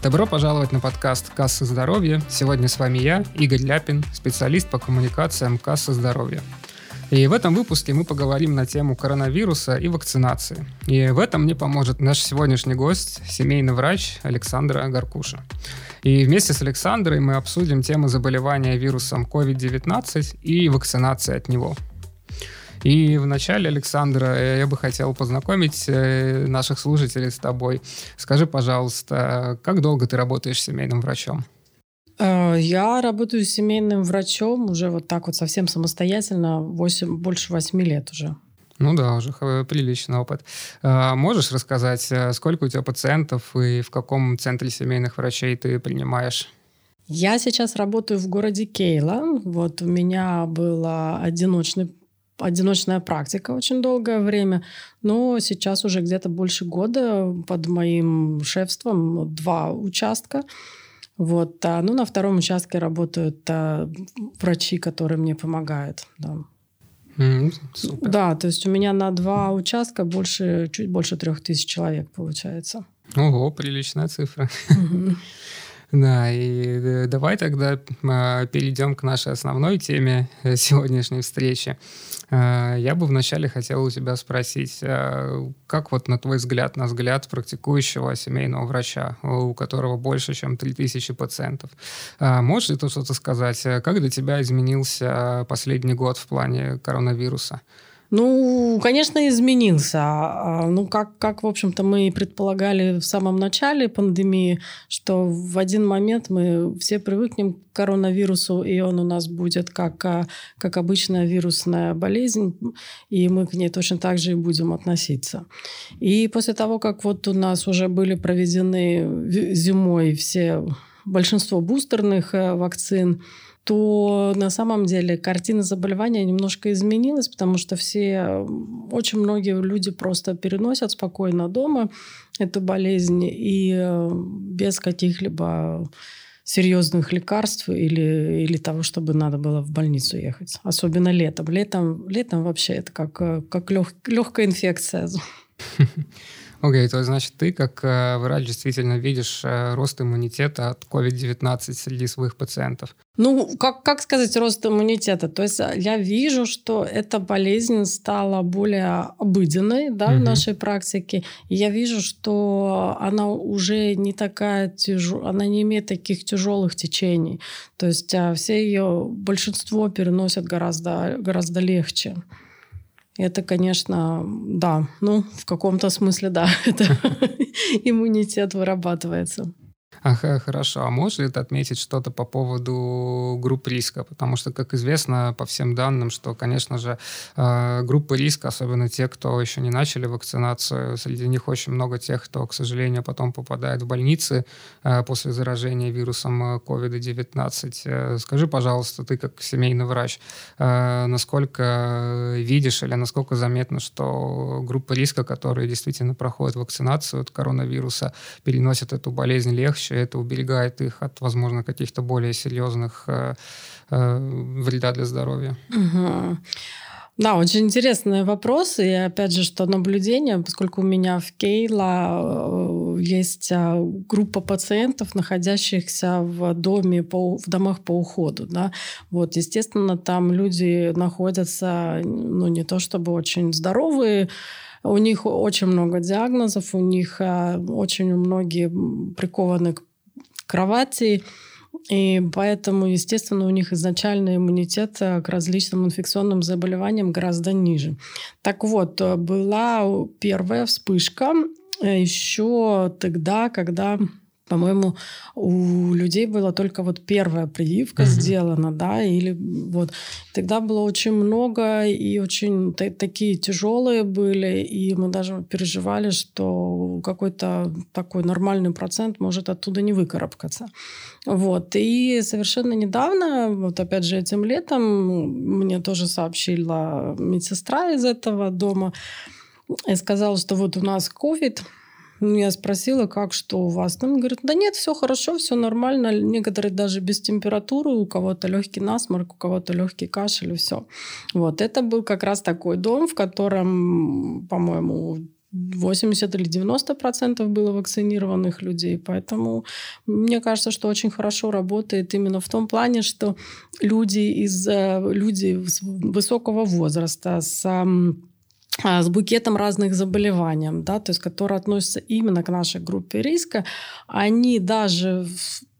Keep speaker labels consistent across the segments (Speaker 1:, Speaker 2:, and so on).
Speaker 1: Добро пожаловать на подкаст «Касса здоровья». Сегодня с вами я, Игорь Ляпин, специалист по коммуникациям «Касса здоровья». И в этом выпуске мы поговорим на тему коронавируса и вакцинации. И в этом мне поможет наш сегодняшний гость, семейный врач Александра Гаркуша. И вместе с Александрой мы обсудим тему заболевания вирусом COVID-19 и вакцинации от него. И вначале, Александра, э, я бы хотел познакомить э, наших слушателей с тобой. Скажи, пожалуйста, как долго ты работаешь семейным врачом?
Speaker 2: Э, я работаю семейным врачом уже вот так вот совсем самостоятельно 8, больше 8 лет уже.
Speaker 1: Ну да, уже приличный опыт. Можешь рассказать, сколько у тебя пациентов и в каком центре семейных врачей ты принимаешь?
Speaker 2: Я сейчас работаю в городе Кейла. Вот у меня был одиночный одиночная практика очень долгое время, но сейчас уже где-то больше года под моим шефством два участка. Вот, а, ну, на втором участке работают а, врачи, которые мне помогают. Да.
Speaker 1: Mm,
Speaker 2: Да, то есть у меня на два участка больше, чуть больше трех тысяч человек получается.
Speaker 1: Ого, приличная цифра. Mm-hmm. Да, и э, давай тогда а, перейдем к нашей основной теме э, сегодняшней встречи. А, я бы вначале хотел у тебя спросить, а, как вот на твой взгляд, на взгляд практикующего семейного врача, у которого больше, чем 3000 пациентов, можешь ли ты что-то сказать, как для тебя изменился последний год в плане коронавируса?
Speaker 2: Ну, конечно, изменился. А, ну, как, как в общем-то, мы и предполагали в самом начале пандемии, что в один момент мы все привыкнем к коронавирусу, и он у нас будет как, а, как обычная вирусная болезнь, и мы к ней точно так же и будем относиться. И после того, как вот у нас уже были проведены зимой все большинство бустерных э, вакцин, то на самом деле картина заболевания немножко изменилась, потому что все, очень многие люди просто переносят спокойно дома эту болезнь и э, без каких-либо серьезных лекарств или, или того, чтобы надо было в больницу ехать. Особенно летом. Летом, летом вообще это как, э, как лег, легкая инфекция.
Speaker 1: Окей, okay, то значит ты как э, врач действительно видишь э, рост иммунитета от COVID-19 среди своих пациентов.
Speaker 2: Ну, как, как сказать рост иммунитета? То есть э, я вижу, что эта болезнь стала более обыденной да, угу. в нашей практике. И я вижу, что она уже не такая тяжелая, она не имеет таких тяжелых течений. То есть все ее, большинство переносят гораздо, гораздо легче. Это, конечно, да, ну, в каком-то смысле, да, это иммунитет вырабатывается.
Speaker 1: Ага, хорошо. А можешь ли ты отметить что-то по поводу групп риска? Потому что, как известно, по всем данным, что, конечно же, э, группы риска, особенно те, кто еще не начали вакцинацию, среди них очень много тех, кто, к сожалению, потом попадает в больницы э, после заражения вирусом COVID-19. Э, скажи, пожалуйста, ты как семейный врач, насколько видишь или насколько заметно, что группы риска, которые действительно проходят вакцинацию от коронавируса, переносят эту болезнь легче, и это уберегает их от, возможно, каких-то более серьезных э, э, вреда для здоровья.
Speaker 2: Угу. Да, очень интересные вопросы. И опять же, что наблюдение, поскольку у меня в Кейла э, есть а, группа пациентов, находящихся в доме по, в домах по уходу. Да? Вот, естественно, там люди находятся, ну, не то чтобы очень здоровые, у них очень много диагнозов, у них э, очень многие прикованы к кровати, и поэтому, естественно, у них изначально иммунитет э, к различным инфекционным заболеваниям гораздо ниже. Так вот, э, была первая вспышка еще тогда, когда по-моему, у людей была только вот первая прививка uh-huh. сделана, да, или вот тогда было очень много и очень т- такие тяжелые были, и мы даже переживали, что какой-то такой нормальный процент может оттуда не выкарабкаться. Вот. И совершенно недавно, вот опять же этим летом, мне тоже сообщила медсестра из этого дома и сказала, что вот у нас COVID, Ну, я спросила, как, что у вас? Там говорят, да нет, все хорошо, все нормально. Некоторые даже без температуры, у кого-то легкий насморк, у кого-то легкий кашель, и все. Вот, это был как раз такой дом, в котором, по-моему, 80 или 90 процентов было вакцинированных людей. Поэтому мне кажется, что очень хорошо работает именно в том плане, что люди, из, э, люди высокого возраста с с букетом разных заболеваний, да, то есть которые относятся именно к нашей группе риска, они даже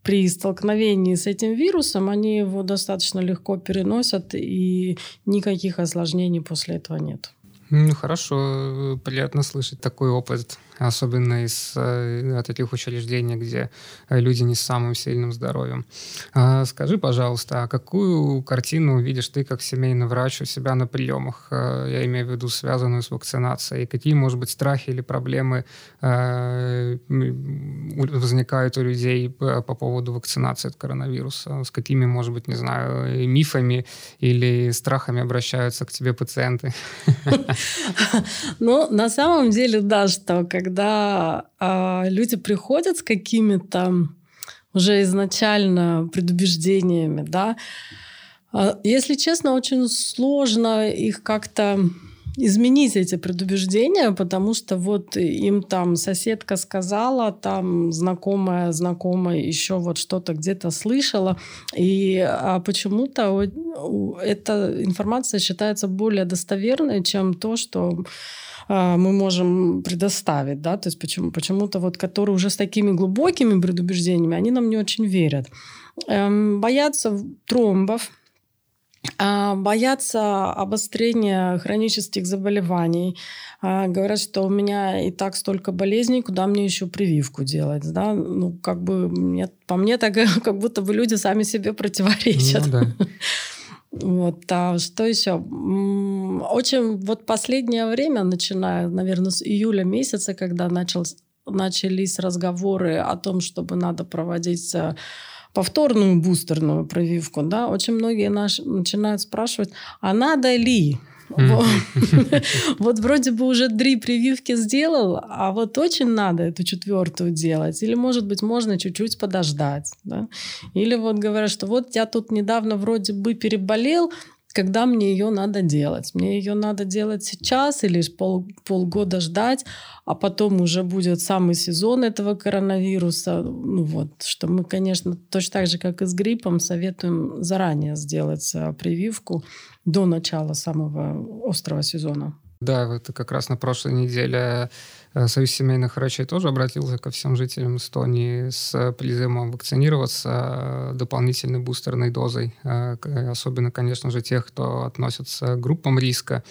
Speaker 2: при столкновении с этим вирусом, они его достаточно легко переносят, и никаких осложнений после этого нет.
Speaker 1: Ну, хорошо, приятно слышать такой опыт особенно из э, таких учреждений, где э, люди не с самым сильным здоровьем. А, скажи, пожалуйста, а какую картину видишь ты как семейный врач у себя на приемах? Э, я имею в виду связанную с вакцинацией. Какие, может быть, страхи или проблемы возникают у людей по поводу вакцинации от коронавируса? С какими, может быть, не знаю, мифами или страхами обращаются к тебе пациенты?
Speaker 2: Ну, на самом деле, да, что как когда э, люди приходят с какими-то уже изначально предубеждениями, да, э, если честно, очень сложно их как-то изменить эти предубеждения, потому что вот им там соседка сказала, там знакомая, знакомая еще вот что-то где-то слышала, и а почему-то эта информация считается более достоверной, чем то, что а, мы можем предоставить, да, то есть почему, почему-то вот, которые уже с такими глубокими предубеждениями, они нам не очень верят. Эм, боятся тромбов, а, боятся обострения хронических заболеваний. А, говорят, что у меня и так столько болезней, куда мне еще прививку делать. Да? Ну, как бы, мне, по мне, так как будто бы люди сами себе противоречат. Ну, да. Вот, а что еще? Очень вот последнее время, начиная, наверное, с июля месяца, когда начал, начались разговоры о том, чтобы надо проводить э, повторную бустерную прививку, да, очень многие наш, начинают спрашивать, а надо ли? Вот вроде бы уже три прививки сделал, а вот очень надо эту четвертую делать. Или, может быть, можно чуть-чуть подождать. Да? Или вот говорят, что вот я тут недавно вроде бы переболел, когда мне ее надо делать. Мне ее надо делать сейчас или пол, полгода ждать, а потом уже будет самый сезон этого коронавируса. Ну вот, что мы, конечно, точно так же, как и с гриппом, советуем заранее сделать э, прививку до начала самого острого сезона.
Speaker 1: Да, это как раз на прошлой неделе э, Союз семейных врачей тоже обратился ко всем жителям Эстонии с призывом вакцинироваться э, дополнительной бустерной дозой. Э, особенно, конечно же, тех, кто относится к группам риска.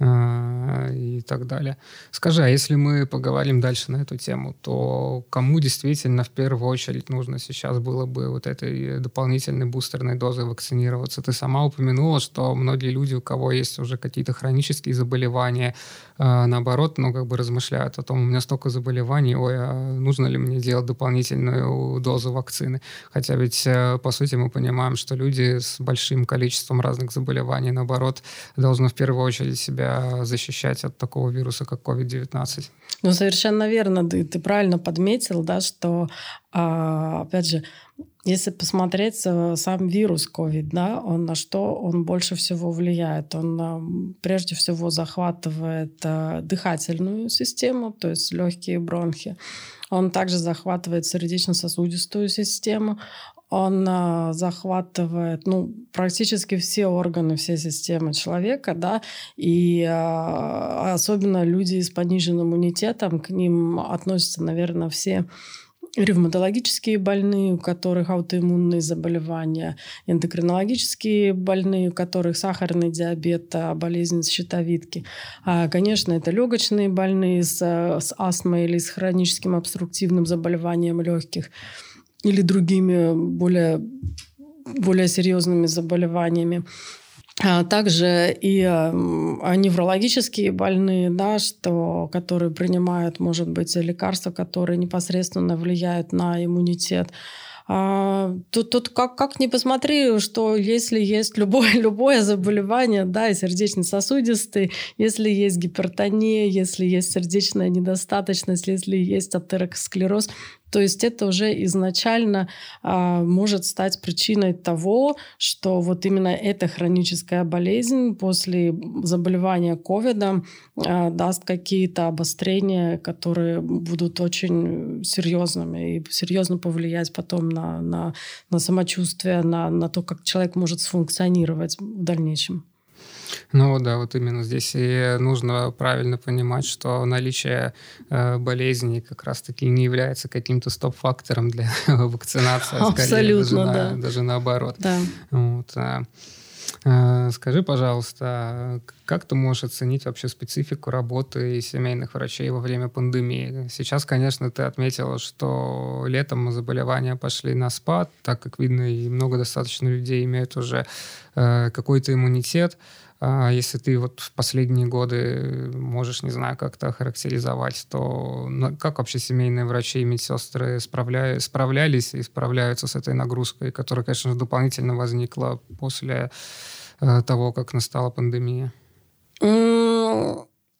Speaker 1: А, и так далее. Скажи, а если мы поговорим дальше на эту тему, то кому действительно в первую очередь нужно сейчас было бы вот этой дополнительной бустерной дозой вакцинироваться? Ты сама упомянула, что многие люди, у кого есть уже какие-то хронические заболевания, а, наоборот, ну, как бы размышляют о том, у меня столько заболеваний, ой, а нужно ли мне делать дополнительную дозу вакцины? Хотя ведь, э, по сути, мы понимаем, что люди с большим количеством разных заболеваний, наоборот, должны в первую очередь себя защищать от такого вируса, как COVID-19.
Speaker 2: Ну, совершенно верно. Ты, ты правильно подметил, да, что, а, опять же, если посмотреть э, сам вирус COVID, да, он на что он больше всего влияет? Он а, прежде всего захватывает а, дыхательную систему, то есть легкие бронхи. Он также захватывает сердечно-сосудистую систему, он а, захватывает ну, практически все органы, все системы человека, да, и а, особенно люди с пониженным иммунитетом, к ним относятся, наверное, все ревматологические больные, у которых аутоиммунные заболевания, эндокринологические больные, у которых сахарный диабет, а, болезнь щитовидки. А, конечно, это легочные больные с, с астмой или с хроническим обструктивным заболеванием легких или другими более, более серьезными заболеваниями. А также и а, неврологические больные, да, что, которые принимают, может быть, лекарства, которые непосредственно влияют на иммунитет. А, тут, тут как, как ни посмотри, что если есть любое, любое заболевание, да, и сердечно-сосудистый, если есть гипертония, если есть сердечная недостаточность, если есть атеросклероз, то есть это уже изначально а, может стать причиной того, что вот именно эта хроническая болезнь после заболевания ковидом а, даст какие-то обострения, которые будут очень серьезными и серьезно повлиять потом на, на, на самочувствие, на, на то, как человек может сфункционировать в дальнейшем.
Speaker 1: Ну да, вот именно здесь и нужно правильно понимать, что наличие э, болезней как раз-таки не является каким-то стоп-фактором для вакцинации, а
Speaker 2: скорее даже,
Speaker 1: да. на, даже наоборот.
Speaker 2: Да.
Speaker 1: Вот, а, а, Скажи, пожалуйста, как ты можешь оценить вообще специфику работы семейных врачей во время пандемии? Сейчас, конечно, ты отметила, что летом заболевания пошли на спад, так как видно, и много достаточно людей имеют уже э, какой-то иммунитет. А если ты вот в последние годы можешь, не знаю, как-то характеризовать, то как вообще семейные врачи и медсестры справля... справлялись и справляются с этой нагрузкой, которая, конечно, дополнительно возникла после э, того, как настала пандемия?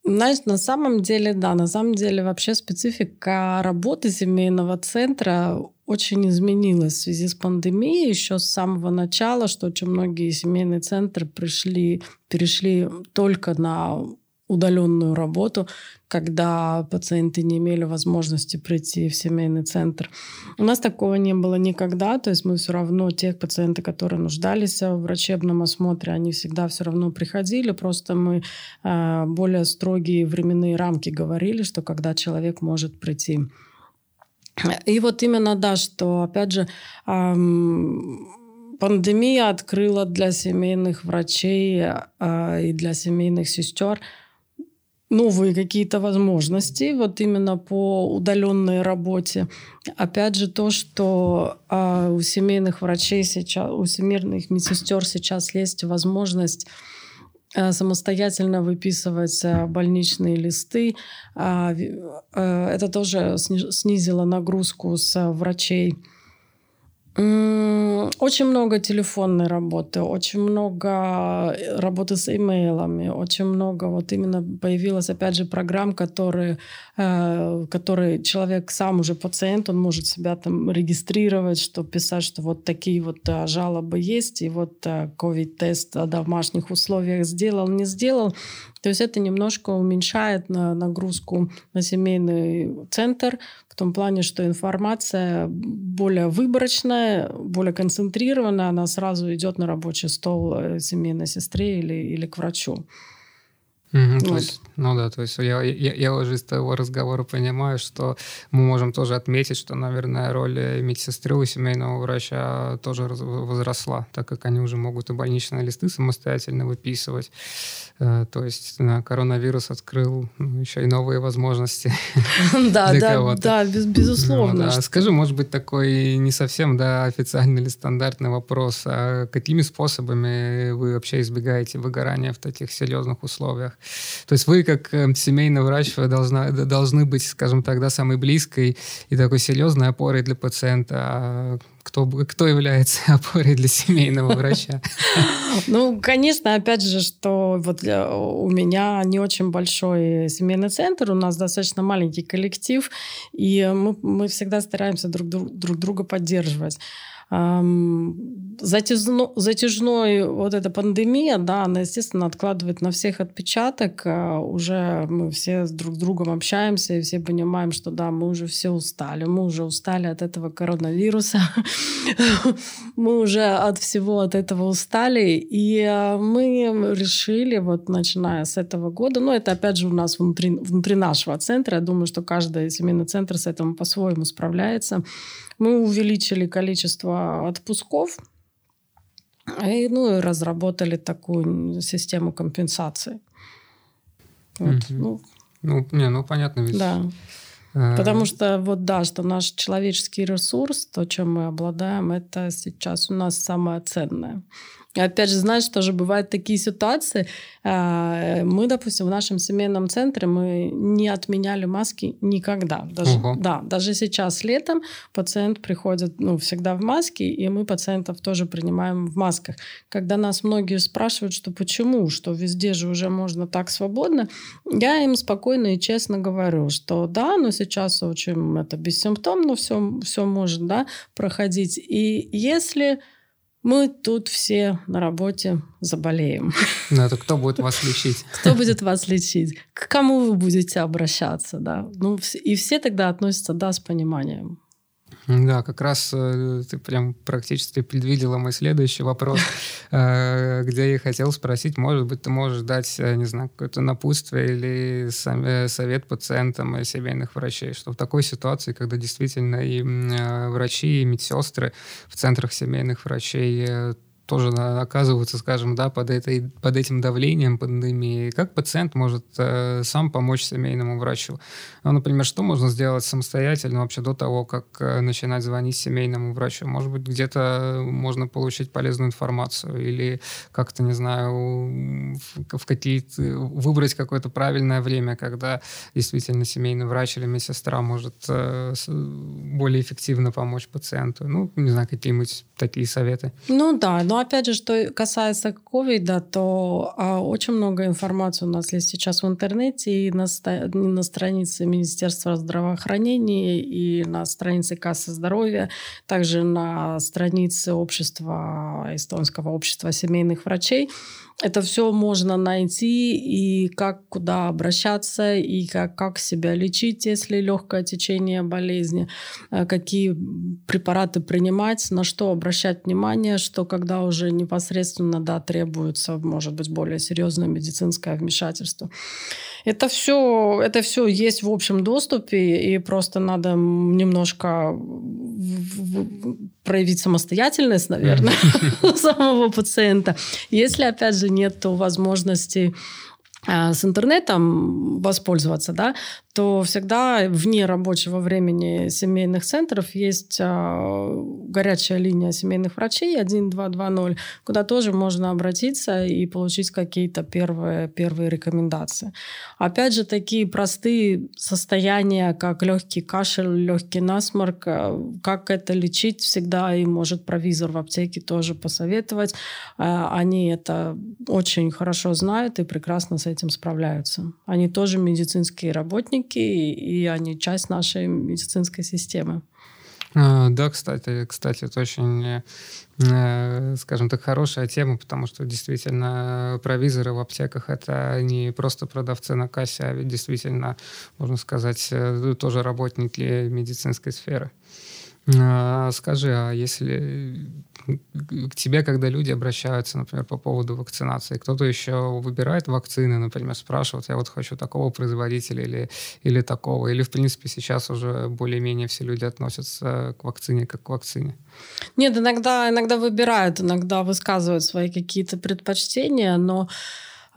Speaker 2: Знаешь, на самом деле, да, на самом деле вообще специфика работы семейного центра очень изменилась в связи с пандемией еще с самого начала, что очень многие семейные центры пришли, перешли только на удаленную работу, когда пациенты не имели возможности прийти в семейный центр. У нас такого не было никогда, то есть мы все равно, тех пациентов, которые нуждались в врачебном осмотре, они всегда все равно приходили, просто мы э, более строгие временные рамки говорили, что когда человек может прийти. И вот именно, да, что, опять же, эм, пандемия открыла для семейных врачей э, и для семейных сестер новые какие-то возможности вот именно по удаленной работе. Опять же, то, что а, у семейных врачей сейчас, у семейных медсестер сейчас есть возможность а, самостоятельно выписывать а, больничные листы. А, а, это тоже снизило нагрузку с врачей очень много телефонной работы, очень много э, работы с имейлами, очень много вот именно появилась опять же программ, которые, э, которые человек сам уже пациент, он может себя там регистрировать, что писать, что вот такие вот э, жалобы есть, и вот COVID-тест в домашних условиях сделал, не сделал. То есть это немножко уменьшает на нагрузку на семейный центр, том плане, что информация более выборочная, более концентрированная, она сразу идет на рабочий стол э, семейной сестре или, или к врачу.
Speaker 1: Угу, вот. то есть, ну да, то есть я, я, я уже из того разговора понимаю, что мы можем тоже отметить, что, наверное, роль медсестры у семейного врача тоже возросла, так как они уже могут и больничные листы самостоятельно выписывать. Э, то есть коронавирус открыл ну, еще и новые возможности
Speaker 2: да, для да, кого-то. Да, без, безусловно.
Speaker 1: Ну, да. Скажи, может быть, такой не совсем да, официальный или стандартный вопрос. А какими способами вы вообще избегаете выгорания в таких серьезных условиях? То есть вы, как э, семейный врач, вы должна, должны быть, скажем так, да, самой близкой и такой серьезной опорой для пациента. А кто, кто является опорой для семейного врача?
Speaker 2: Ну, конечно, опять же, что вот у меня не очень большой семейный центр, у нас достаточно маленький коллектив, и мы, мы всегда стараемся друг, друг друга поддерживать затяжно, затяжной вот эта пандемия, да, она, естественно, откладывает на всех отпечаток. А уже мы все друг с другом общаемся и все понимаем, что да, мы уже все устали. Мы уже устали от этого коронавируса. Мы уже от всего от этого устали. И а, мы решили, вот начиная с этого года, ну, это опять же у нас внутри, внутри нашего центра, я думаю, что каждый семейный центр с этим по-своему справляется, мы увеличили количество отпусков и, ну, и разработали такую систему компенсации.
Speaker 1: Вот, ну, ну, не, ну понятно ведь.
Speaker 2: Да. А... Потому что вот да, что наш человеческий ресурс, то, чем мы обладаем, это сейчас у нас самое ценное. Опять же, знаешь, тоже бывают такие ситуации. А, мы, допустим, в нашем семейном центре мы не отменяли маски никогда. Даже, Ого. да, даже сейчас летом пациент приходит ну, всегда в маске, и мы пациентов тоже принимаем в масках. Когда нас многие спрашивают, что почему, что везде же уже можно так свободно, я им спокойно и честно говорю, что да, но сейчас очень это бессимптомно все, все может да, проходить. И если мы тут все на работе заболеем.
Speaker 1: Ну, это кто будет вас лечить?
Speaker 2: Кто будет вас лечить? К кому вы будете обращаться, да? Ну, и все тогда относятся, да, с пониманием.
Speaker 1: Да, как раз э, ты прям практически предвидела мой следующий вопрос, э, где я хотел спросить, может быть, ты можешь дать, э, не знаю, какое-то напутствие или совет пациентам и семейных врачей, что в такой ситуации, когда действительно и врачи, и медсестры в центрах семейных врачей тоже оказываются, скажем, да, под, этой, под этим давлением пандемии. Как пациент может э, сам помочь семейному врачу? Ну, например, что можно сделать самостоятельно вообще до того, как э, начинать звонить семейному врачу? Может быть, где-то можно получить полезную информацию или как-то, не знаю, в, в какие-то, выбрать какое-то правильное время, когда действительно семейный врач или медсестра может э, более эффективно помочь пациенту. Ну, не знаю, какие-нибудь такие советы.
Speaker 2: Ну да, но опять же, что касается ковида, то а, очень много информации у нас есть сейчас в интернете и на, на странице Министерства здравоохранения, и на странице Кассы здоровья, также на странице общества, эстонского общества семейных врачей. Это все можно найти, и как куда обращаться, и как, как себя лечить, если легкое течение болезни, э, какие препараты принимать, на что обращать внимание, что когда уже непосредственно да, требуется, может быть, более серьезное медицинское вмешательство. Это все, это все есть в общем доступе, и просто надо немножко проявить самостоятельность, наверное, самого пациента. Если, опять же, нет возможности с интернетом воспользоваться, да, то всегда вне рабочего времени семейных центров есть а, горячая линия семейных врачей 1220, куда тоже можно обратиться и получить какие-то первые, первые рекомендации. Опять же, такие простые состояния, как легкий кашель, легкий насморк, а, как это лечить, всегда и может провизор в аптеке тоже посоветовать. Они это очень хорошо знают и прекрасно с этим справляются. Они тоже медицинские работники, и они часть нашей медицинской системы.
Speaker 1: А, да, кстати, кстати, это очень, э, скажем так, хорошая тема, потому что действительно провизоры в аптеках это не просто продавцы на кассе, а ведь действительно, можно сказать, э, тоже работники медицинской сферы. А, скажи, а если к тебе, когда люди обращаются, например, по поводу вакцинации, кто-то еще выбирает вакцины, например, спрашивает, я вот хочу такого производителя или, или такого, или, в принципе, сейчас уже более-менее все люди относятся к вакцине как к вакцине?
Speaker 2: Нет, иногда, иногда выбирают, иногда высказывают свои какие-то предпочтения, но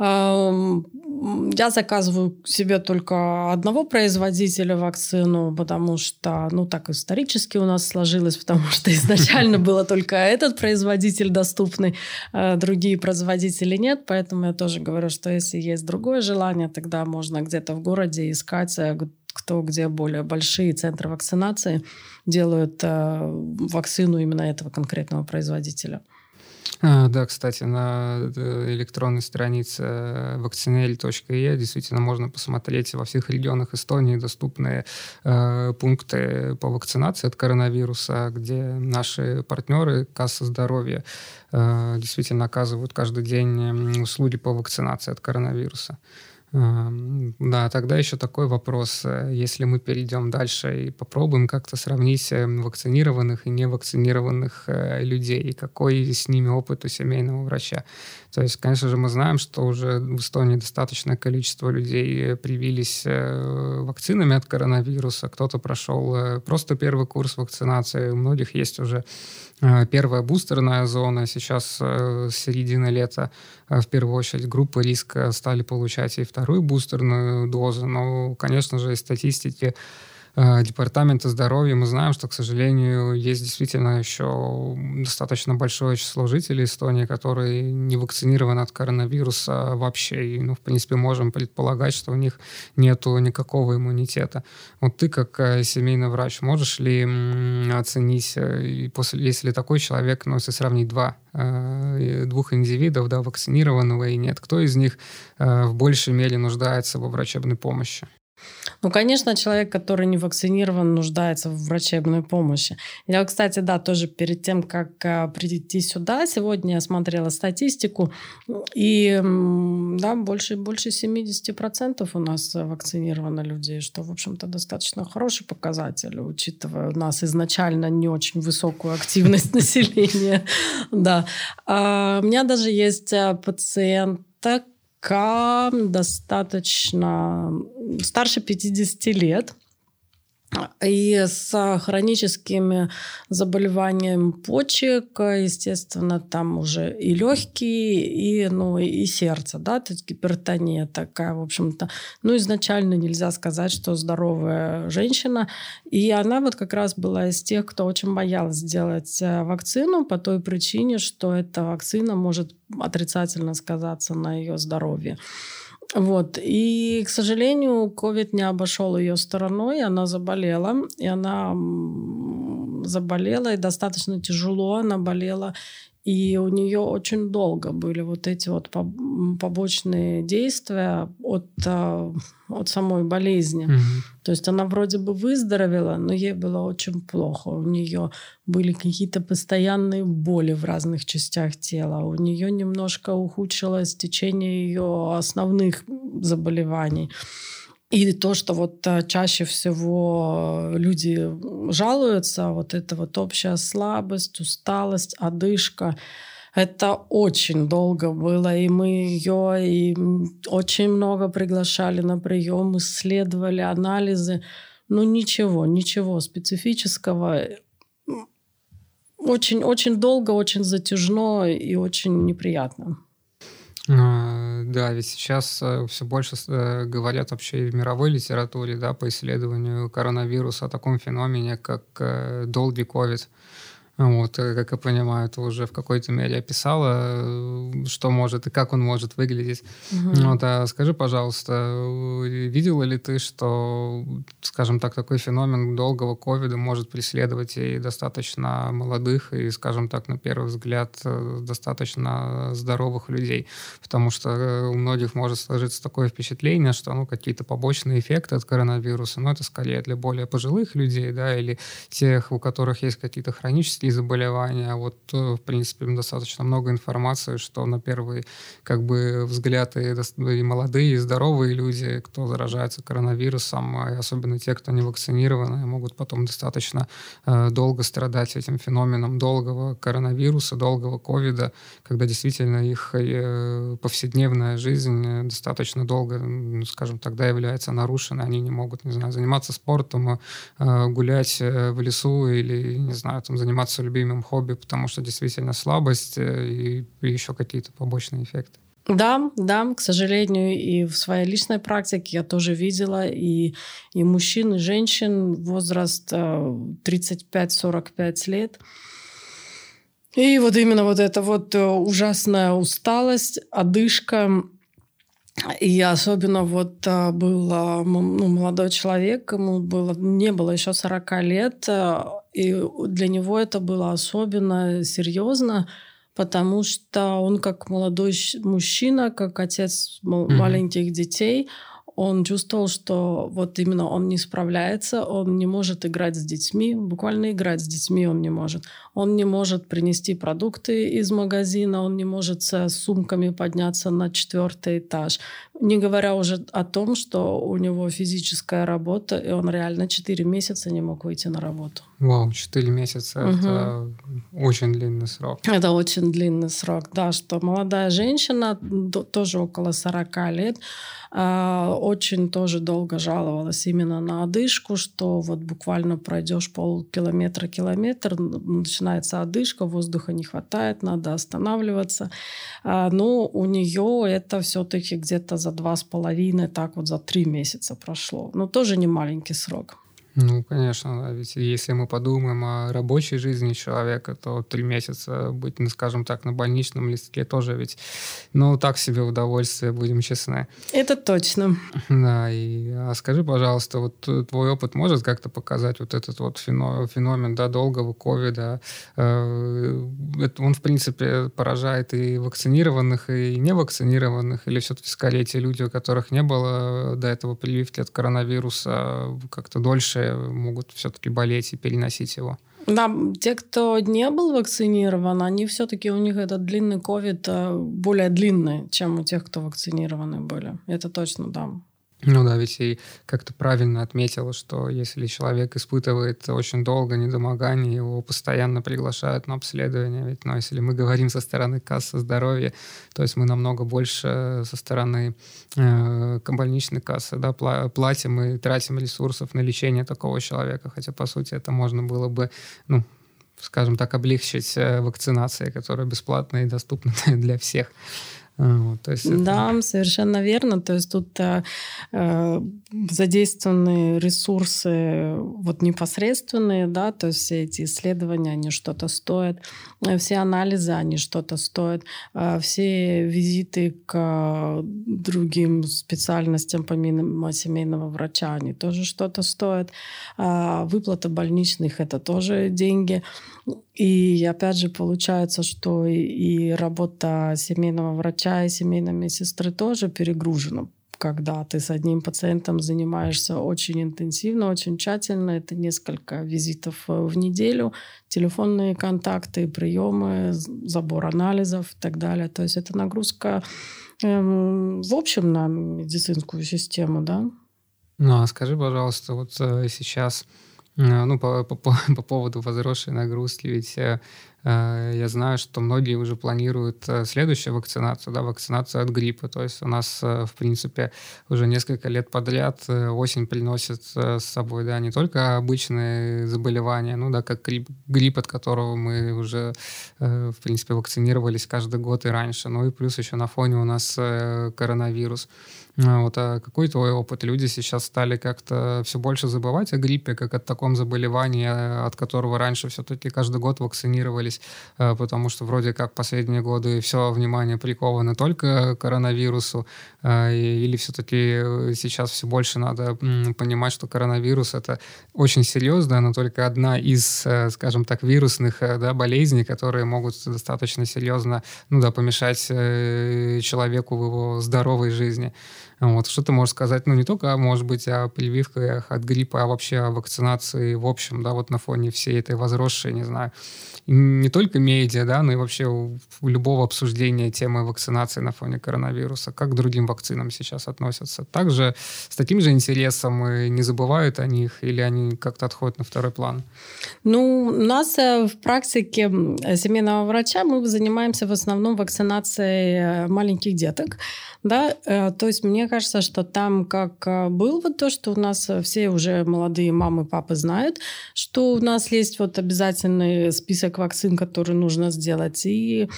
Speaker 2: я заказываю себе только одного производителя вакцину, потому что, ну, так исторически у нас сложилось, потому что изначально было только этот производитель доступный, а другие производители нет, поэтому я тоже говорю, что если есть другое желание, тогда можно где-то в городе искать э, кто где более большие центры вакцинации делают э, вакцину именно этого конкретного производителя.
Speaker 1: А, да, кстати, на э, электронной странице vaccinel.e действительно можно посмотреть во всех регионах Эстонии доступные э, пункты по вакцинации от коронавируса, где наши партнеры Касса здоровья э, действительно оказывают каждый день услуги по вакцинации от коронавируса. Да, тогда еще такой вопрос. Э, если мы перейдем дальше и попробуем как-то сравнить э, вакцинированных и невакцинированных э, людей, какой с ними опыт у семейного врача. То есть, конечно же, мы знаем, что уже в Эстонии достаточное количество людей привились вакцинами от коронавируса. Кто-то прошел просто первый курс вакцинации. У многих есть уже первая бустерная зона. Сейчас с середины лета в первую очередь группы риска стали получать и вторую бустерную дозу. Но, конечно же, из статистики э, департамента здоровья, мы знаем, что, к сожалению, есть действительно еще достаточно большое число жителей Эстонии, которые не вакцинированы от коронавируса вообще. И, ну, в принципе, можем предполагать, что у них нет никакого иммунитета. Вот ты, как э, семейный врач, можешь ли оценить, э, после, если такой человек, ну, если сравнить два Э, двух индивидов, да, вакцинированного и нет. Кто из них э, в большей мере нуждается во врачебной помощи?
Speaker 2: Ну, конечно, человек, который не вакцинирован, нуждается в врачебной помощи. Я, кстати, да, тоже перед тем, как а, прийти сюда, сегодня я смотрела статистику, и да, больше, больше 70% у нас вакцинировано людей, что, в общем-то, достаточно хороший показатель, учитывая у нас изначально не очень высокую активность населения. Да. А, у меня даже есть а, пациентка, достаточно старше 50 лет и с хроническими заболеваниями почек, естественно, там уже и легкие, и, ну, и сердце, да, то есть гипертония такая, в общем-то. Ну, изначально нельзя сказать, что здоровая женщина. И она вот как раз была из тех, кто очень боялась сделать э, вакцину по той причине, что эта вакцина может отрицательно сказаться на ее здоровье. Вот. И, к сожалению, COVID не обошел ее стороной, она заболела, и она заболела, и достаточно тяжело она болела, и у нее очень долго были вот эти вот побочные действия от, а, от самой болезни. Mm-hmm. То есть она вроде бы выздоровела, но ей было очень плохо. У нее были какие-то постоянные боли в разных частях тела. У нее немножко ухудшилось течение ее основных заболеваний. И то, что вот а, чаще всего люди жалуются, вот это вот общая слабость, усталость, одышка, это очень долго было, и мы ее и очень много приглашали на прием, исследовали анализы. Ну ничего, ничего специфического. Очень-очень долго, очень затяжно и очень неприятно.
Speaker 1: А, да, ведь сейчас э, все больше э, говорят вообще в мировой литературе, да, по исследованию коронавируса о таком феномене, как э, долгий ковид. Вот, э, как я понимаю, ты уже в какой-то мере описала, э, что может и как он может выглядеть. Угу. Вот, а скажи, пожалуйста, э, видела ли ты, что, скажем так, такой феномен долгого ковида может преследовать и достаточно молодых, и, скажем так, на первый взгляд, достаточно здоровых людей? Потому что у многих может сложиться такое впечатление, что ну, какие-то побочные эффекты от коронавируса, но это скорее для более пожилых людей, да, или тех, у которых есть какие-то хронические такие заболевания. Вот, э, в принципе, достаточно много информации, что на первый как бы взгляд и, и молодые, и здоровые люди, кто заражается коронавирусом, и особенно те, кто не вакцинированы, могут потом достаточно э, долго страдать этим феноменом долгого коронавируса, долгого ковида, когда действительно их э, повседневная жизнь достаточно долго, ну, скажем, тогда является нарушенной, они не могут, не знаю, заниматься спортом, э, гулять э, в лесу или, не знаю, там заниматься заниматься любимым хобби, потому что действительно слабость э, и, еще какие-то побочные эффекты.
Speaker 2: Да, да, к сожалению, и в своей личной практике я тоже видела и, и мужчин, и женщин возраст 35-45 э, лет. И вот именно вот эта вот э, ужасная усталость, одышка, и особенно вот был ну, молодой человек, ему было, не было еще 40 лет, и для него это было особенно серьезно, потому что он как молодой мужчина, как отец mm-hmm. маленьких детей, он чувствовал, что вот именно он не справляется, он не может играть с детьми, буквально играть с детьми он не может. Он не может принести продукты из магазина, он не может с сумками подняться на четвертый этаж. Не говоря уже о том, что у него физическая работа, и он реально 4 месяца не мог выйти на работу.
Speaker 1: Вау, 4 месяца угу. это очень длинный срок.
Speaker 2: Это очень длинный срок, да, что молодая женщина, тоже около 40 лет, очень тоже долго жаловалась именно на одышку, что вот буквально пройдешь полкилометра, километр, начинается одышка, воздуха не хватает, надо останавливаться. А, но у нее это все-таки где-то за два с половиной, так вот за три месяца прошло. Но тоже не маленький срок.
Speaker 1: Ну, конечно, да. Ведь если мы подумаем о рабочей жизни человека, то три месяца быть, ну, скажем так, на больничном листке тоже ведь, ну, так себе удовольствие, будем честны.
Speaker 2: Это точно.
Speaker 1: Да, и а скажи, пожалуйста, вот твой опыт может как-то показать вот этот вот феномен, да, долгого ковида? Э, он, в принципе, поражает и вакцинированных, и невакцинированных, или все-таки скорее те люди, у которых не было до этого прививки от коронавируса, как-то дольше могут все-таки болеть и переносить его.
Speaker 2: Да, те, кто не был вакцинирован, они все-таки у них этот длинный ковид э, более длинный, чем у тех, кто вакцинированы были. Это точно, да.
Speaker 1: Ну да, ведь и как-то правильно отметила, что если человек испытывает очень долго недомогание, его постоянно приглашают на обследование. Ведь, ну, если мы говорим со стороны кассы здоровья, то есть мы намного больше со стороны э, больничной кассы да, платим и тратим ресурсов на лечение такого человека. Хотя, по сути, это можно было бы ну, скажем так, облегчить э, вакцинацией, которая бесплатная и доступна для всех.
Speaker 2: Вот, то есть да, это... совершенно верно. То есть тут э, э, задействованы ресурсы вот непосредственные, да, то есть все эти исследования, они что-то стоят, э, все анализы, они что-то стоят, э, все визиты к другим специальностям помимо семейного врача, они тоже что-то стоят, э, выплата больничных это тоже деньги. И опять же получается, что и работа семейного врача и семейной медсестры тоже перегружена когда ты с одним пациентом занимаешься очень интенсивно, очень тщательно. Это несколько визитов э, в неделю, телефонные контакты, приемы, забор анализов и так далее. То есть это нагрузка эм, в общем на медицинскую систему, да?
Speaker 1: Ну, а скажи, пожалуйста, вот э, сейчас ну, по, по, по поводу возросшей нагрузки, ведь э, э, я знаю, что многие уже планируют э, следующую вакцинацию, да, вакцинацию от гриппа. То есть у нас, э, в принципе, уже несколько лет подряд э, осень приносит э, с собой, да, не только обычные заболевания, ну, да, как грипп, грипп от которого мы уже, э, в принципе, вакцинировались каждый год и раньше, ну и плюс еще на фоне у нас э, коронавирус. А вот, а какой твой опыт? Люди сейчас стали как-то все больше забывать о гриппе, как о таком заболевании, э, от которого раньше все-таки каждый год вакцинировались, э, потому что вроде как последние годы все внимание приковано только к коронавирусу, э, или все-таки сейчас все больше надо понимать, что коронавирус это очень серьезно, но только одна из, скажем так, вирусных да, болезней, которые могут достаточно серьезно ну, да, помешать человеку в его здоровой жизни. Вот, что ты можешь сказать, ну, не только, может быть, о прививках от гриппа, а вообще о вакцинации в общем, да, вот на фоне всей этой возросшей, не знаю, не только медиа, да, но и вообще любого обсуждения темы вакцинации на фоне коронавируса, как к другим вакцинам сейчас относятся. Также с таким же интересом и не забывают о них, или они как-то отходят на второй план?
Speaker 2: Ну, у нас э, в практике семейного врача мы занимаемся в основном вакцинацией э, маленьких деток, да, э, то есть мне кажется, что там как э, был вот то, что у нас э, все уже молодые мамы, папы знают, что у нас есть вот обязательный список вакцин, которые нужно сделать, и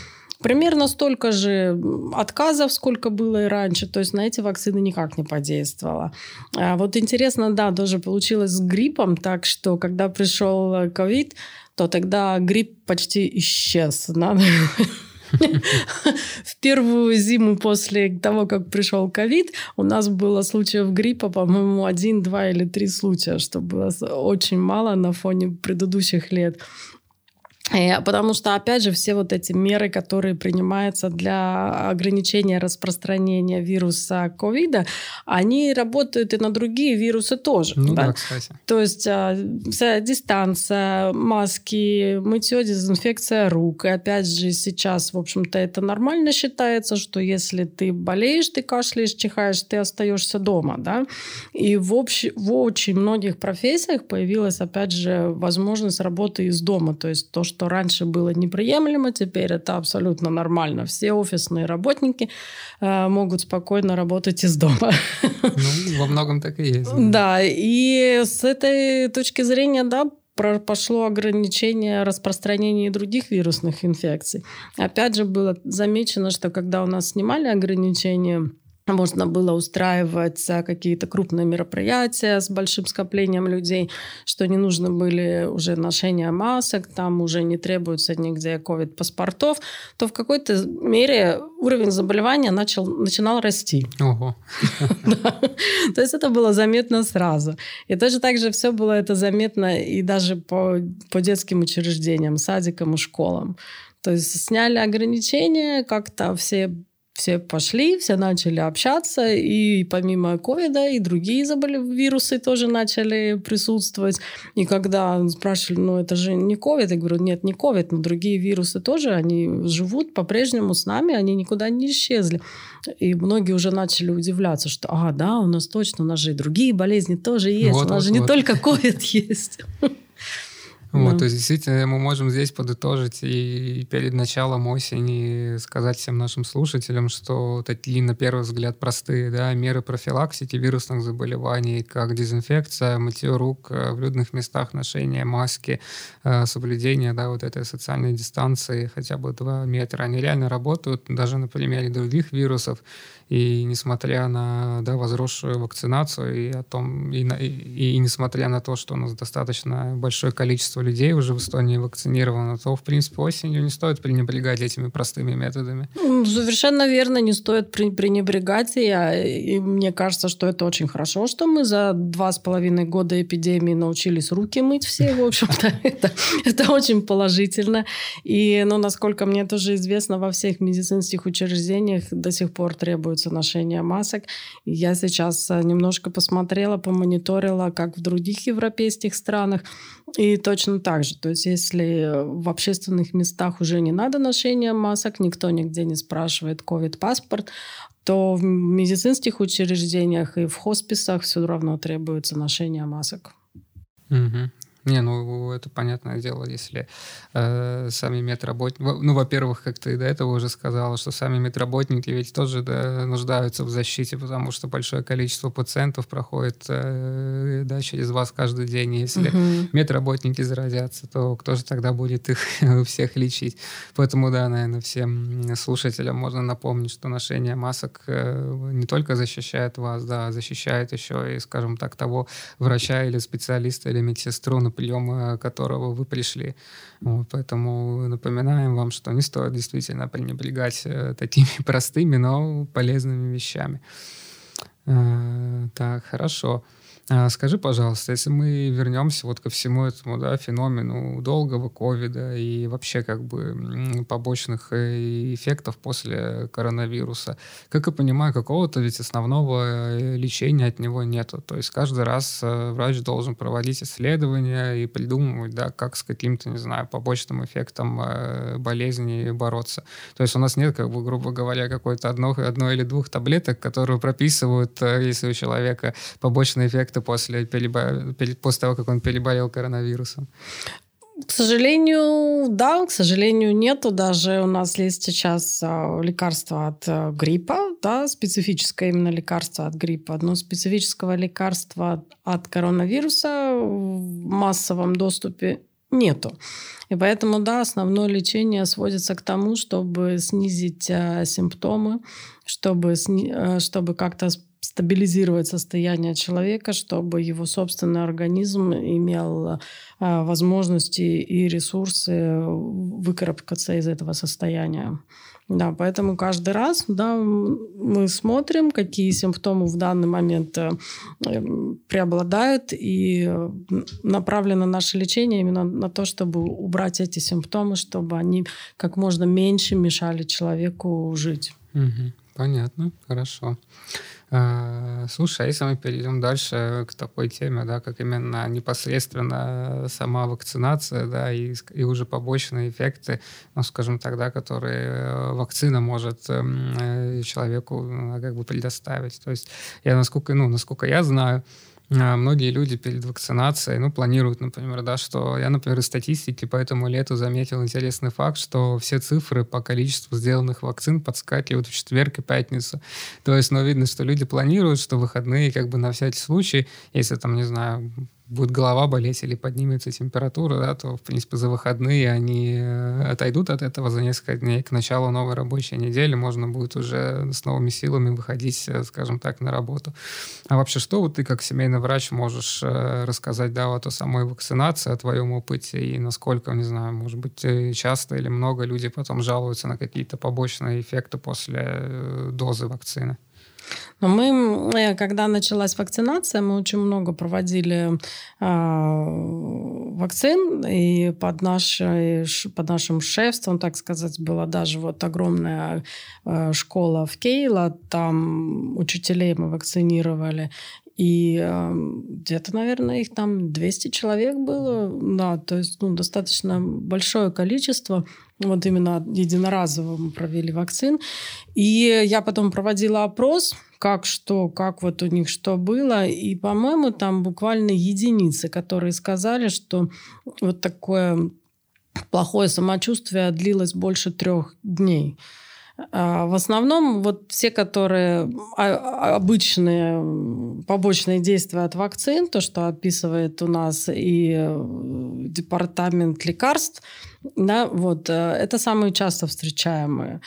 Speaker 2: примерно столько же отказов, сколько было и раньше. То есть на эти вакцины никак не подействовало. А вот интересно, да, тоже получилось с гриппом, так что когда пришел ковид, то тогда грипп почти исчез. Да? В первую зиму после того, как пришел ковид, у нас было случаев гриппа, по-моему, один, два или три случая, что было очень мало на фоне предыдущих лет. Э, потому что, опять же, все вот эти меры, которые принимаются для ограничения распространения вируса ковида, они работают и на другие вирусы тоже.
Speaker 1: Ну да, да кстати.
Speaker 2: То есть а, вся дистанция, маски, мытье, дезинфекция рук. И опять же, сейчас, в общем-то, это нормально считается, что если ты болеешь, ты кашляешь, чихаешь, ты остаешься дома. Да? И в, общ... в очень многих профессиях появилась, опять же, возможность работы из дома. То есть то, что раньше было неприемлемо, теперь это абсолютно нормально. Все офисные работники э, могут спокойно работать из дома.
Speaker 1: Ну, во многом так и есть.
Speaker 2: Да, и с этой точки зрения, да, пошло ограничение распространения других вирусных инфекций. Опять же, было замечено, что когда у нас снимали ограничения можно было устраивать какие-то крупные мероприятия с большим скоплением людей, что не нужно были уже ношения масок, там уже не требуется нигде ковид-паспортов, то в какой-то мере уровень заболевания начал, начинал расти.
Speaker 1: Ого.
Speaker 2: То есть это было заметно сразу. И точно так же все было это заметно и даже по детским учреждениям, садикам и школам. То есть сняли ограничения, как-то все все пошли, все начали общаться, и помимо ковида и другие заболев... вирусы тоже начали присутствовать. И когда спрашивали, ну это же не ковид, я говорю, нет, не ковид, но другие вирусы тоже, они живут по-прежнему с нами, они никуда не исчезли. И многие уже начали удивляться, что, а, да, у нас точно, у нас же и другие болезни тоже есть, вот, у нас вот, же вот. не только ковид есть.
Speaker 1: Вот, то есть действительно мы можем здесь подытожить и перед началом осени сказать всем нашим слушателям, что такие на первый взгляд простые да, меры профилактики вирусных заболеваний, как дезинфекция, мытье рук э, в людных местах, ношение маски, э, соблюдение да, вот этой социальной дистанции хотя бы 2 метра, они реально работают даже на примере других вирусов. И несмотря на да, возросшую вакцинацию и, о том, и, и, и несмотря на то, что у нас достаточно большое количество людей уже в Эстонии вакцинировано, то, в принципе, осенью не стоит пренебрегать этими простыми методами.
Speaker 2: Ну, совершенно верно, не стоит пренебрегать. И, и мне кажется, что это очень хорошо, что мы за два с половиной года эпидемии научились руки мыть все, в общем-то. Это, это очень положительно. И, ну, насколько мне тоже известно, во всех медицинских учреждениях до сих пор требуется требуется ношение масок. Я сейчас э, немножко посмотрела, помониторила, как в других европейских странах. И точно так же. То есть если в общественных местах уже не надо ношения масок, никто нигде не спрашивает COVID-паспорт, то в медицинских учреждениях и в хосписах все равно требуется ношение масок.
Speaker 1: Угу. Не, ну это понятное дело, если э, сами медработники... Ну, во-первых, как ты до этого уже сказала, что сами медработники ведь тоже да, нуждаются в защите, потому что большое количество пациентов проходит э, да, через вас каждый день. Если угу. медработники заразятся, то кто же тогда будет их всех лечить? Поэтому, да, наверное, всем слушателям можно напомнить, что ношение масок э, не только защищает вас, да, а защищает еще и, скажем так, того врача или специалиста или медсестру, приема которого вы пришли. Вот, поэтому напоминаем вам, что не стоит действительно пренебрегать э, такими простыми, но полезными вещами. Э, так, хорошо. А, скажи, пожалуйста, если мы вернемся вот ко всему этому да, феномену долгого ковида и вообще как бы побочных э, эффектов после коронавируса, как я понимаю, какого-то ведь основного э, лечения от него нету. То есть каждый раз э, врач должен проводить исследования и придумывать, да, как с каким-то, не знаю, побочным эффектом болезни бороться. То есть у нас нет, как бы, грубо говоря, какой-то одной, одной или двух таблеток, которые прописывают, если у человека побочный эффект эффекты после, переба... после того, как он переболел коронавирусом?
Speaker 2: К сожалению, да, к сожалению, нету. Даже у нас есть сейчас а, лекарство от а, гриппа, да, специфическое именно лекарство от гриппа. Но специфического лекарства от коронавируса в массовом доступе нету. И поэтому, да, основное лечение сводится к тому, чтобы снизить а, симптомы, чтобы, сни... чтобы как-то стабилизировать состояние человека, чтобы его собственный организм имел а, возможности и ресурсы выкарабкаться из этого состояния. Да, поэтому каждый раз да, мы смотрим, какие симптомы в данный момент э, преобладают, и направлено наше лечение именно на то, чтобы убрать эти симптомы, чтобы они как можно меньше мешали человеку жить.
Speaker 1: Угу, понятно, хорошо. А, слушай, а если мы перейдем дальше к такой теме, да, как именно непосредственно сама вакцинация, да, и, и уже побочные эффекты, ну, скажем так, да, которые э, вакцина может эм, э, человеку ну, как бы предоставить. То есть я, насколько, ну, насколько я знаю, многие люди перед вакцинацией, ну, планируют, например, да, что я, например, из статистики по этому лету заметил интересный факт, что все цифры по количеству сделанных вакцин подскакивают в четверг и пятницу. То есть, ну, видно, что люди планируют, что выходные как бы на всякий случай, если там, не знаю, будет голова болеть или поднимется температура, да, то, в принципе, за выходные они э, отойдут от этого за несколько дней. К началу новой рабочей недели можно будет уже с новыми силами выходить, э, скажем так, на работу. А вообще, что вот ты как семейный врач можешь э, рассказать, да, вот о самой вакцинации, о твоем опыте и насколько, не знаю, может быть, часто или много люди потом жалуются на какие-то побочные эффекты после дозы вакцины?
Speaker 2: Мы, когда началась вакцинация, мы очень много проводили э, вакцин, и под, нашей, под нашим шефством, так сказать, была даже вот огромная э, школа в Кейла, там учителей мы вакцинировали, и э, где-то, наверное, их там 200 человек было. Да, то есть ну, достаточно большое количество. Вот именно единоразово мы провели вакцин. И я потом проводила опрос, как что, как вот у них что было. И, по-моему, там буквально единицы, которые сказали, что вот такое плохое самочувствие длилось больше трех дней. А, в основном вот все, которые а, обычные побочные действия от вакцин, то, что описывает у нас и э, департамент лекарств, да, вот, э, это самые часто встречаемые.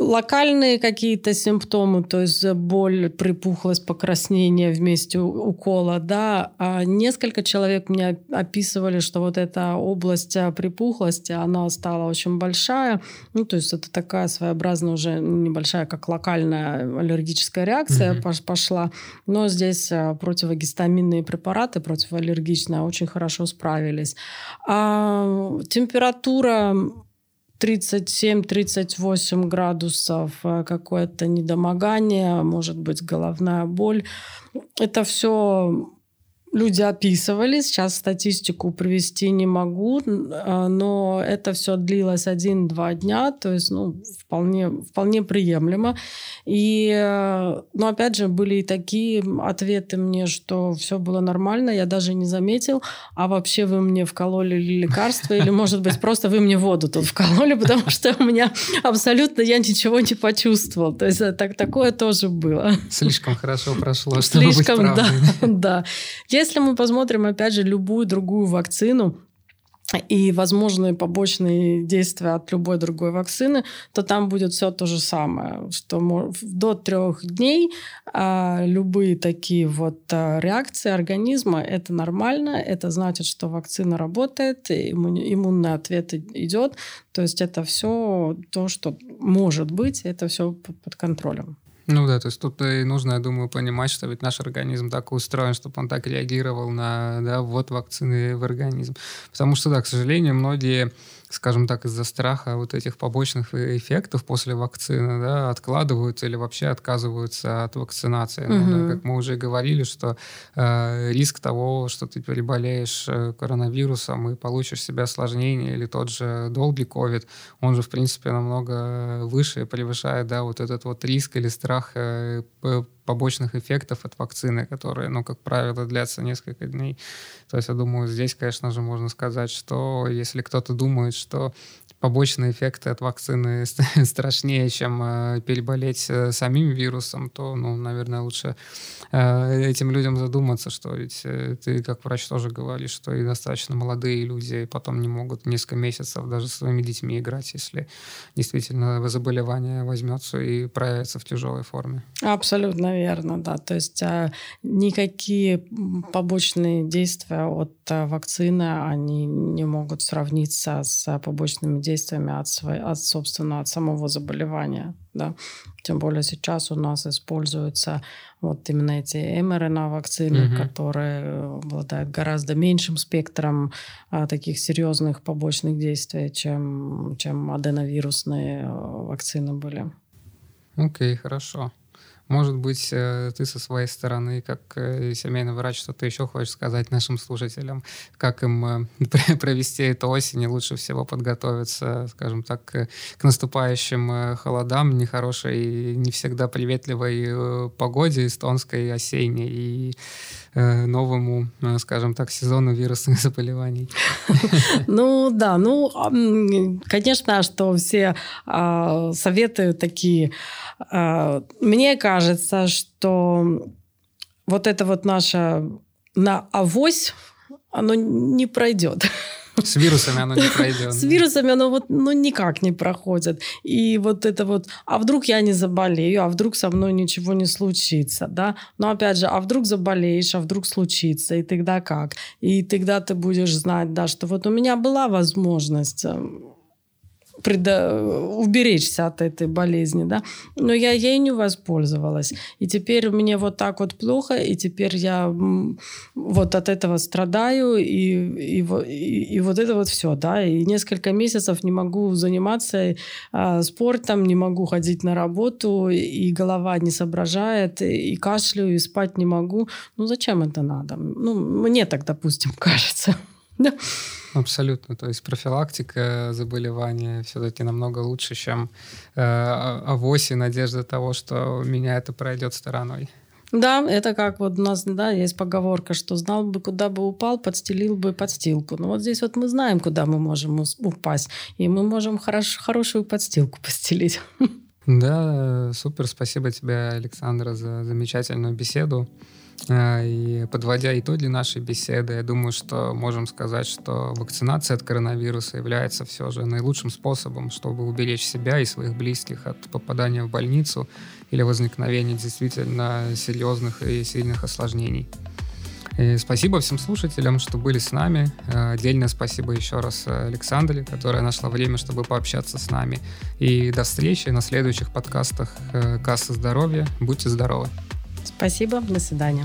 Speaker 2: Локальные какие-то симптомы, то есть боль, припухлость, покраснение вместе укола, да. А несколько человек мне описывали, что вот эта область а, припухлости, она стала очень большая. Ну, то есть это такая своеобразная уже небольшая, как локальная аллергическая реакция mm-hmm. пошла. Но здесь а, противогистаминные препараты, противоаллергичные, очень хорошо справились. А температура 37-38 градусов, э, какое-то недомогание, может быть, головная боль. Это все люди описывали. Сейчас статистику привести не могу, а, но это все длилось один-два дня, то есть ну, вполне, вполне приемлемо. И, э, ну, опять же, были и такие ответы мне, что все было нормально, я даже не заметил, а вообще вы мне вкололи лекарство, или, может быть, просто вы мне воду тут вкололи, потому что у меня абсолютно я ничего не почувствовал. То есть э, так, такое тоже было.
Speaker 1: Слишком хорошо прошло, чтобы Слишком, быть
Speaker 2: правдой. да, да. Если мы посмотрим, опять же, любую другую вакцину, и возможные побочные действия от любой другой вакцины, то там будет все то же самое, что до трех дней а, любые такие вот а, реакции организма это нормально, это значит, что вакцина работает, иммунный ответ идет, то есть это все то, что может быть, это все под контролем.
Speaker 1: Ну да, то есть тут и нужно, я думаю, понимать, что ведь наш организм так устроен, чтобы он так реагировал на да, ввод вакцины в организм. Потому что, да, к сожалению, многие скажем так, из-за страха вот этих побочных эффектов после вакцины, да, откладываются или вообще отказываются от вакцинации. Угу. Ну, да, как мы уже говорили, что э, риск того, что ты переболеешь э, коронавирусом и получишь себе осложнение или тот же долгий ковид, он же, в принципе, намного выше и превышает, да, вот этот вот риск или страх э, побочных эффектов от вакцины, которые, ну, как правило, длятся несколько дней. То есть, я думаю, здесь, конечно же, можно сказать, что если кто-то думает, что побочные эффекты от вакцины страшнее, чем э, переболеть э, самим вирусом, то, ну, наверное, лучше э, этим людям задуматься, что ведь ты, как врач, тоже говоришь, что и достаточно молодые люди потом не могут несколько месяцев даже с своими детьми играть, если действительно заболевание возьмется и проявится в тяжелой форме.
Speaker 2: Абсолютно верно, да. То есть никакие побочные действия от вакцины, они не могут сравниться с побочными действиями от, своей, от, собственно, от самого заболевания. Да? Тем более сейчас у нас используются вот именно эти МРНА-вакцины, угу. которые обладают гораздо меньшим спектром а, таких серьезных побочных действий, чем, чем аденовирусные а, вакцины были.
Speaker 1: Окей, okay, хорошо. Может быть, э, ты со своей стороны, как э, семейный врач, что-то еще хочешь сказать нашим слушателям, как им э, провести эту осень и лучше всего подготовиться, скажем так, к наступающим холодам, нехорошей, не всегда приветливой погоде эстонской, осенней и новому, скажем так, сезону вирусных заболеваний.
Speaker 2: Ну да, ну, конечно, что все а, советы такие. А, мне кажется, что вот это вот наша на авось, оно не пройдет.
Speaker 1: С вирусами оно не пройдет.
Speaker 2: С вирусами оно вот ну, никак не проходит. И вот это вот, а вдруг я не заболею, а вдруг со мной ничего не случится, да? Но опять же, а вдруг заболеешь, а вдруг случится, и тогда как? И тогда ты будешь знать, да, что вот у меня была возможность эм, предо... уберечься от этой болезни, да, но я ей не воспользовалась. И теперь мне вот так вот плохо, и теперь я вот от этого страдаю, и, и, и, и вот это вот все, да, и несколько месяцев не могу заниматься а, спортом, не могу ходить на работу, и голова не соображает, и кашлю, и спать не могу. Ну, зачем это надо? Ну, мне так, допустим, кажется.
Speaker 1: Абсолютно. То есть профилактика заболевания все-таки намного лучше, чем э, авось и надежда того, что меня это пройдет стороной.
Speaker 2: Да, это как вот у нас да, есть поговорка, что знал бы, куда бы упал, подстелил бы подстилку. Но вот здесь вот мы знаем, куда мы можем упасть, и мы можем хорош, хорошую подстилку постелить.
Speaker 1: Да, супер. Спасибо тебе, Александра, за замечательную беседу. А, и подводя итоги нашей беседы, я думаю, что можем сказать, что вакцинация от коронавируса является все же наилучшим способом, чтобы уберечь себя и своих близких от попадания в больницу или возникновения действительно серьезных и сильных осложнений. И спасибо всем слушателям, что были с нами. А, отдельное спасибо еще раз Александре, которая нашла время, чтобы пообщаться с нами. И до встречи на следующих подкастах э, «Касса здоровья». Будьте здоровы!
Speaker 2: Спасибо, до свидания.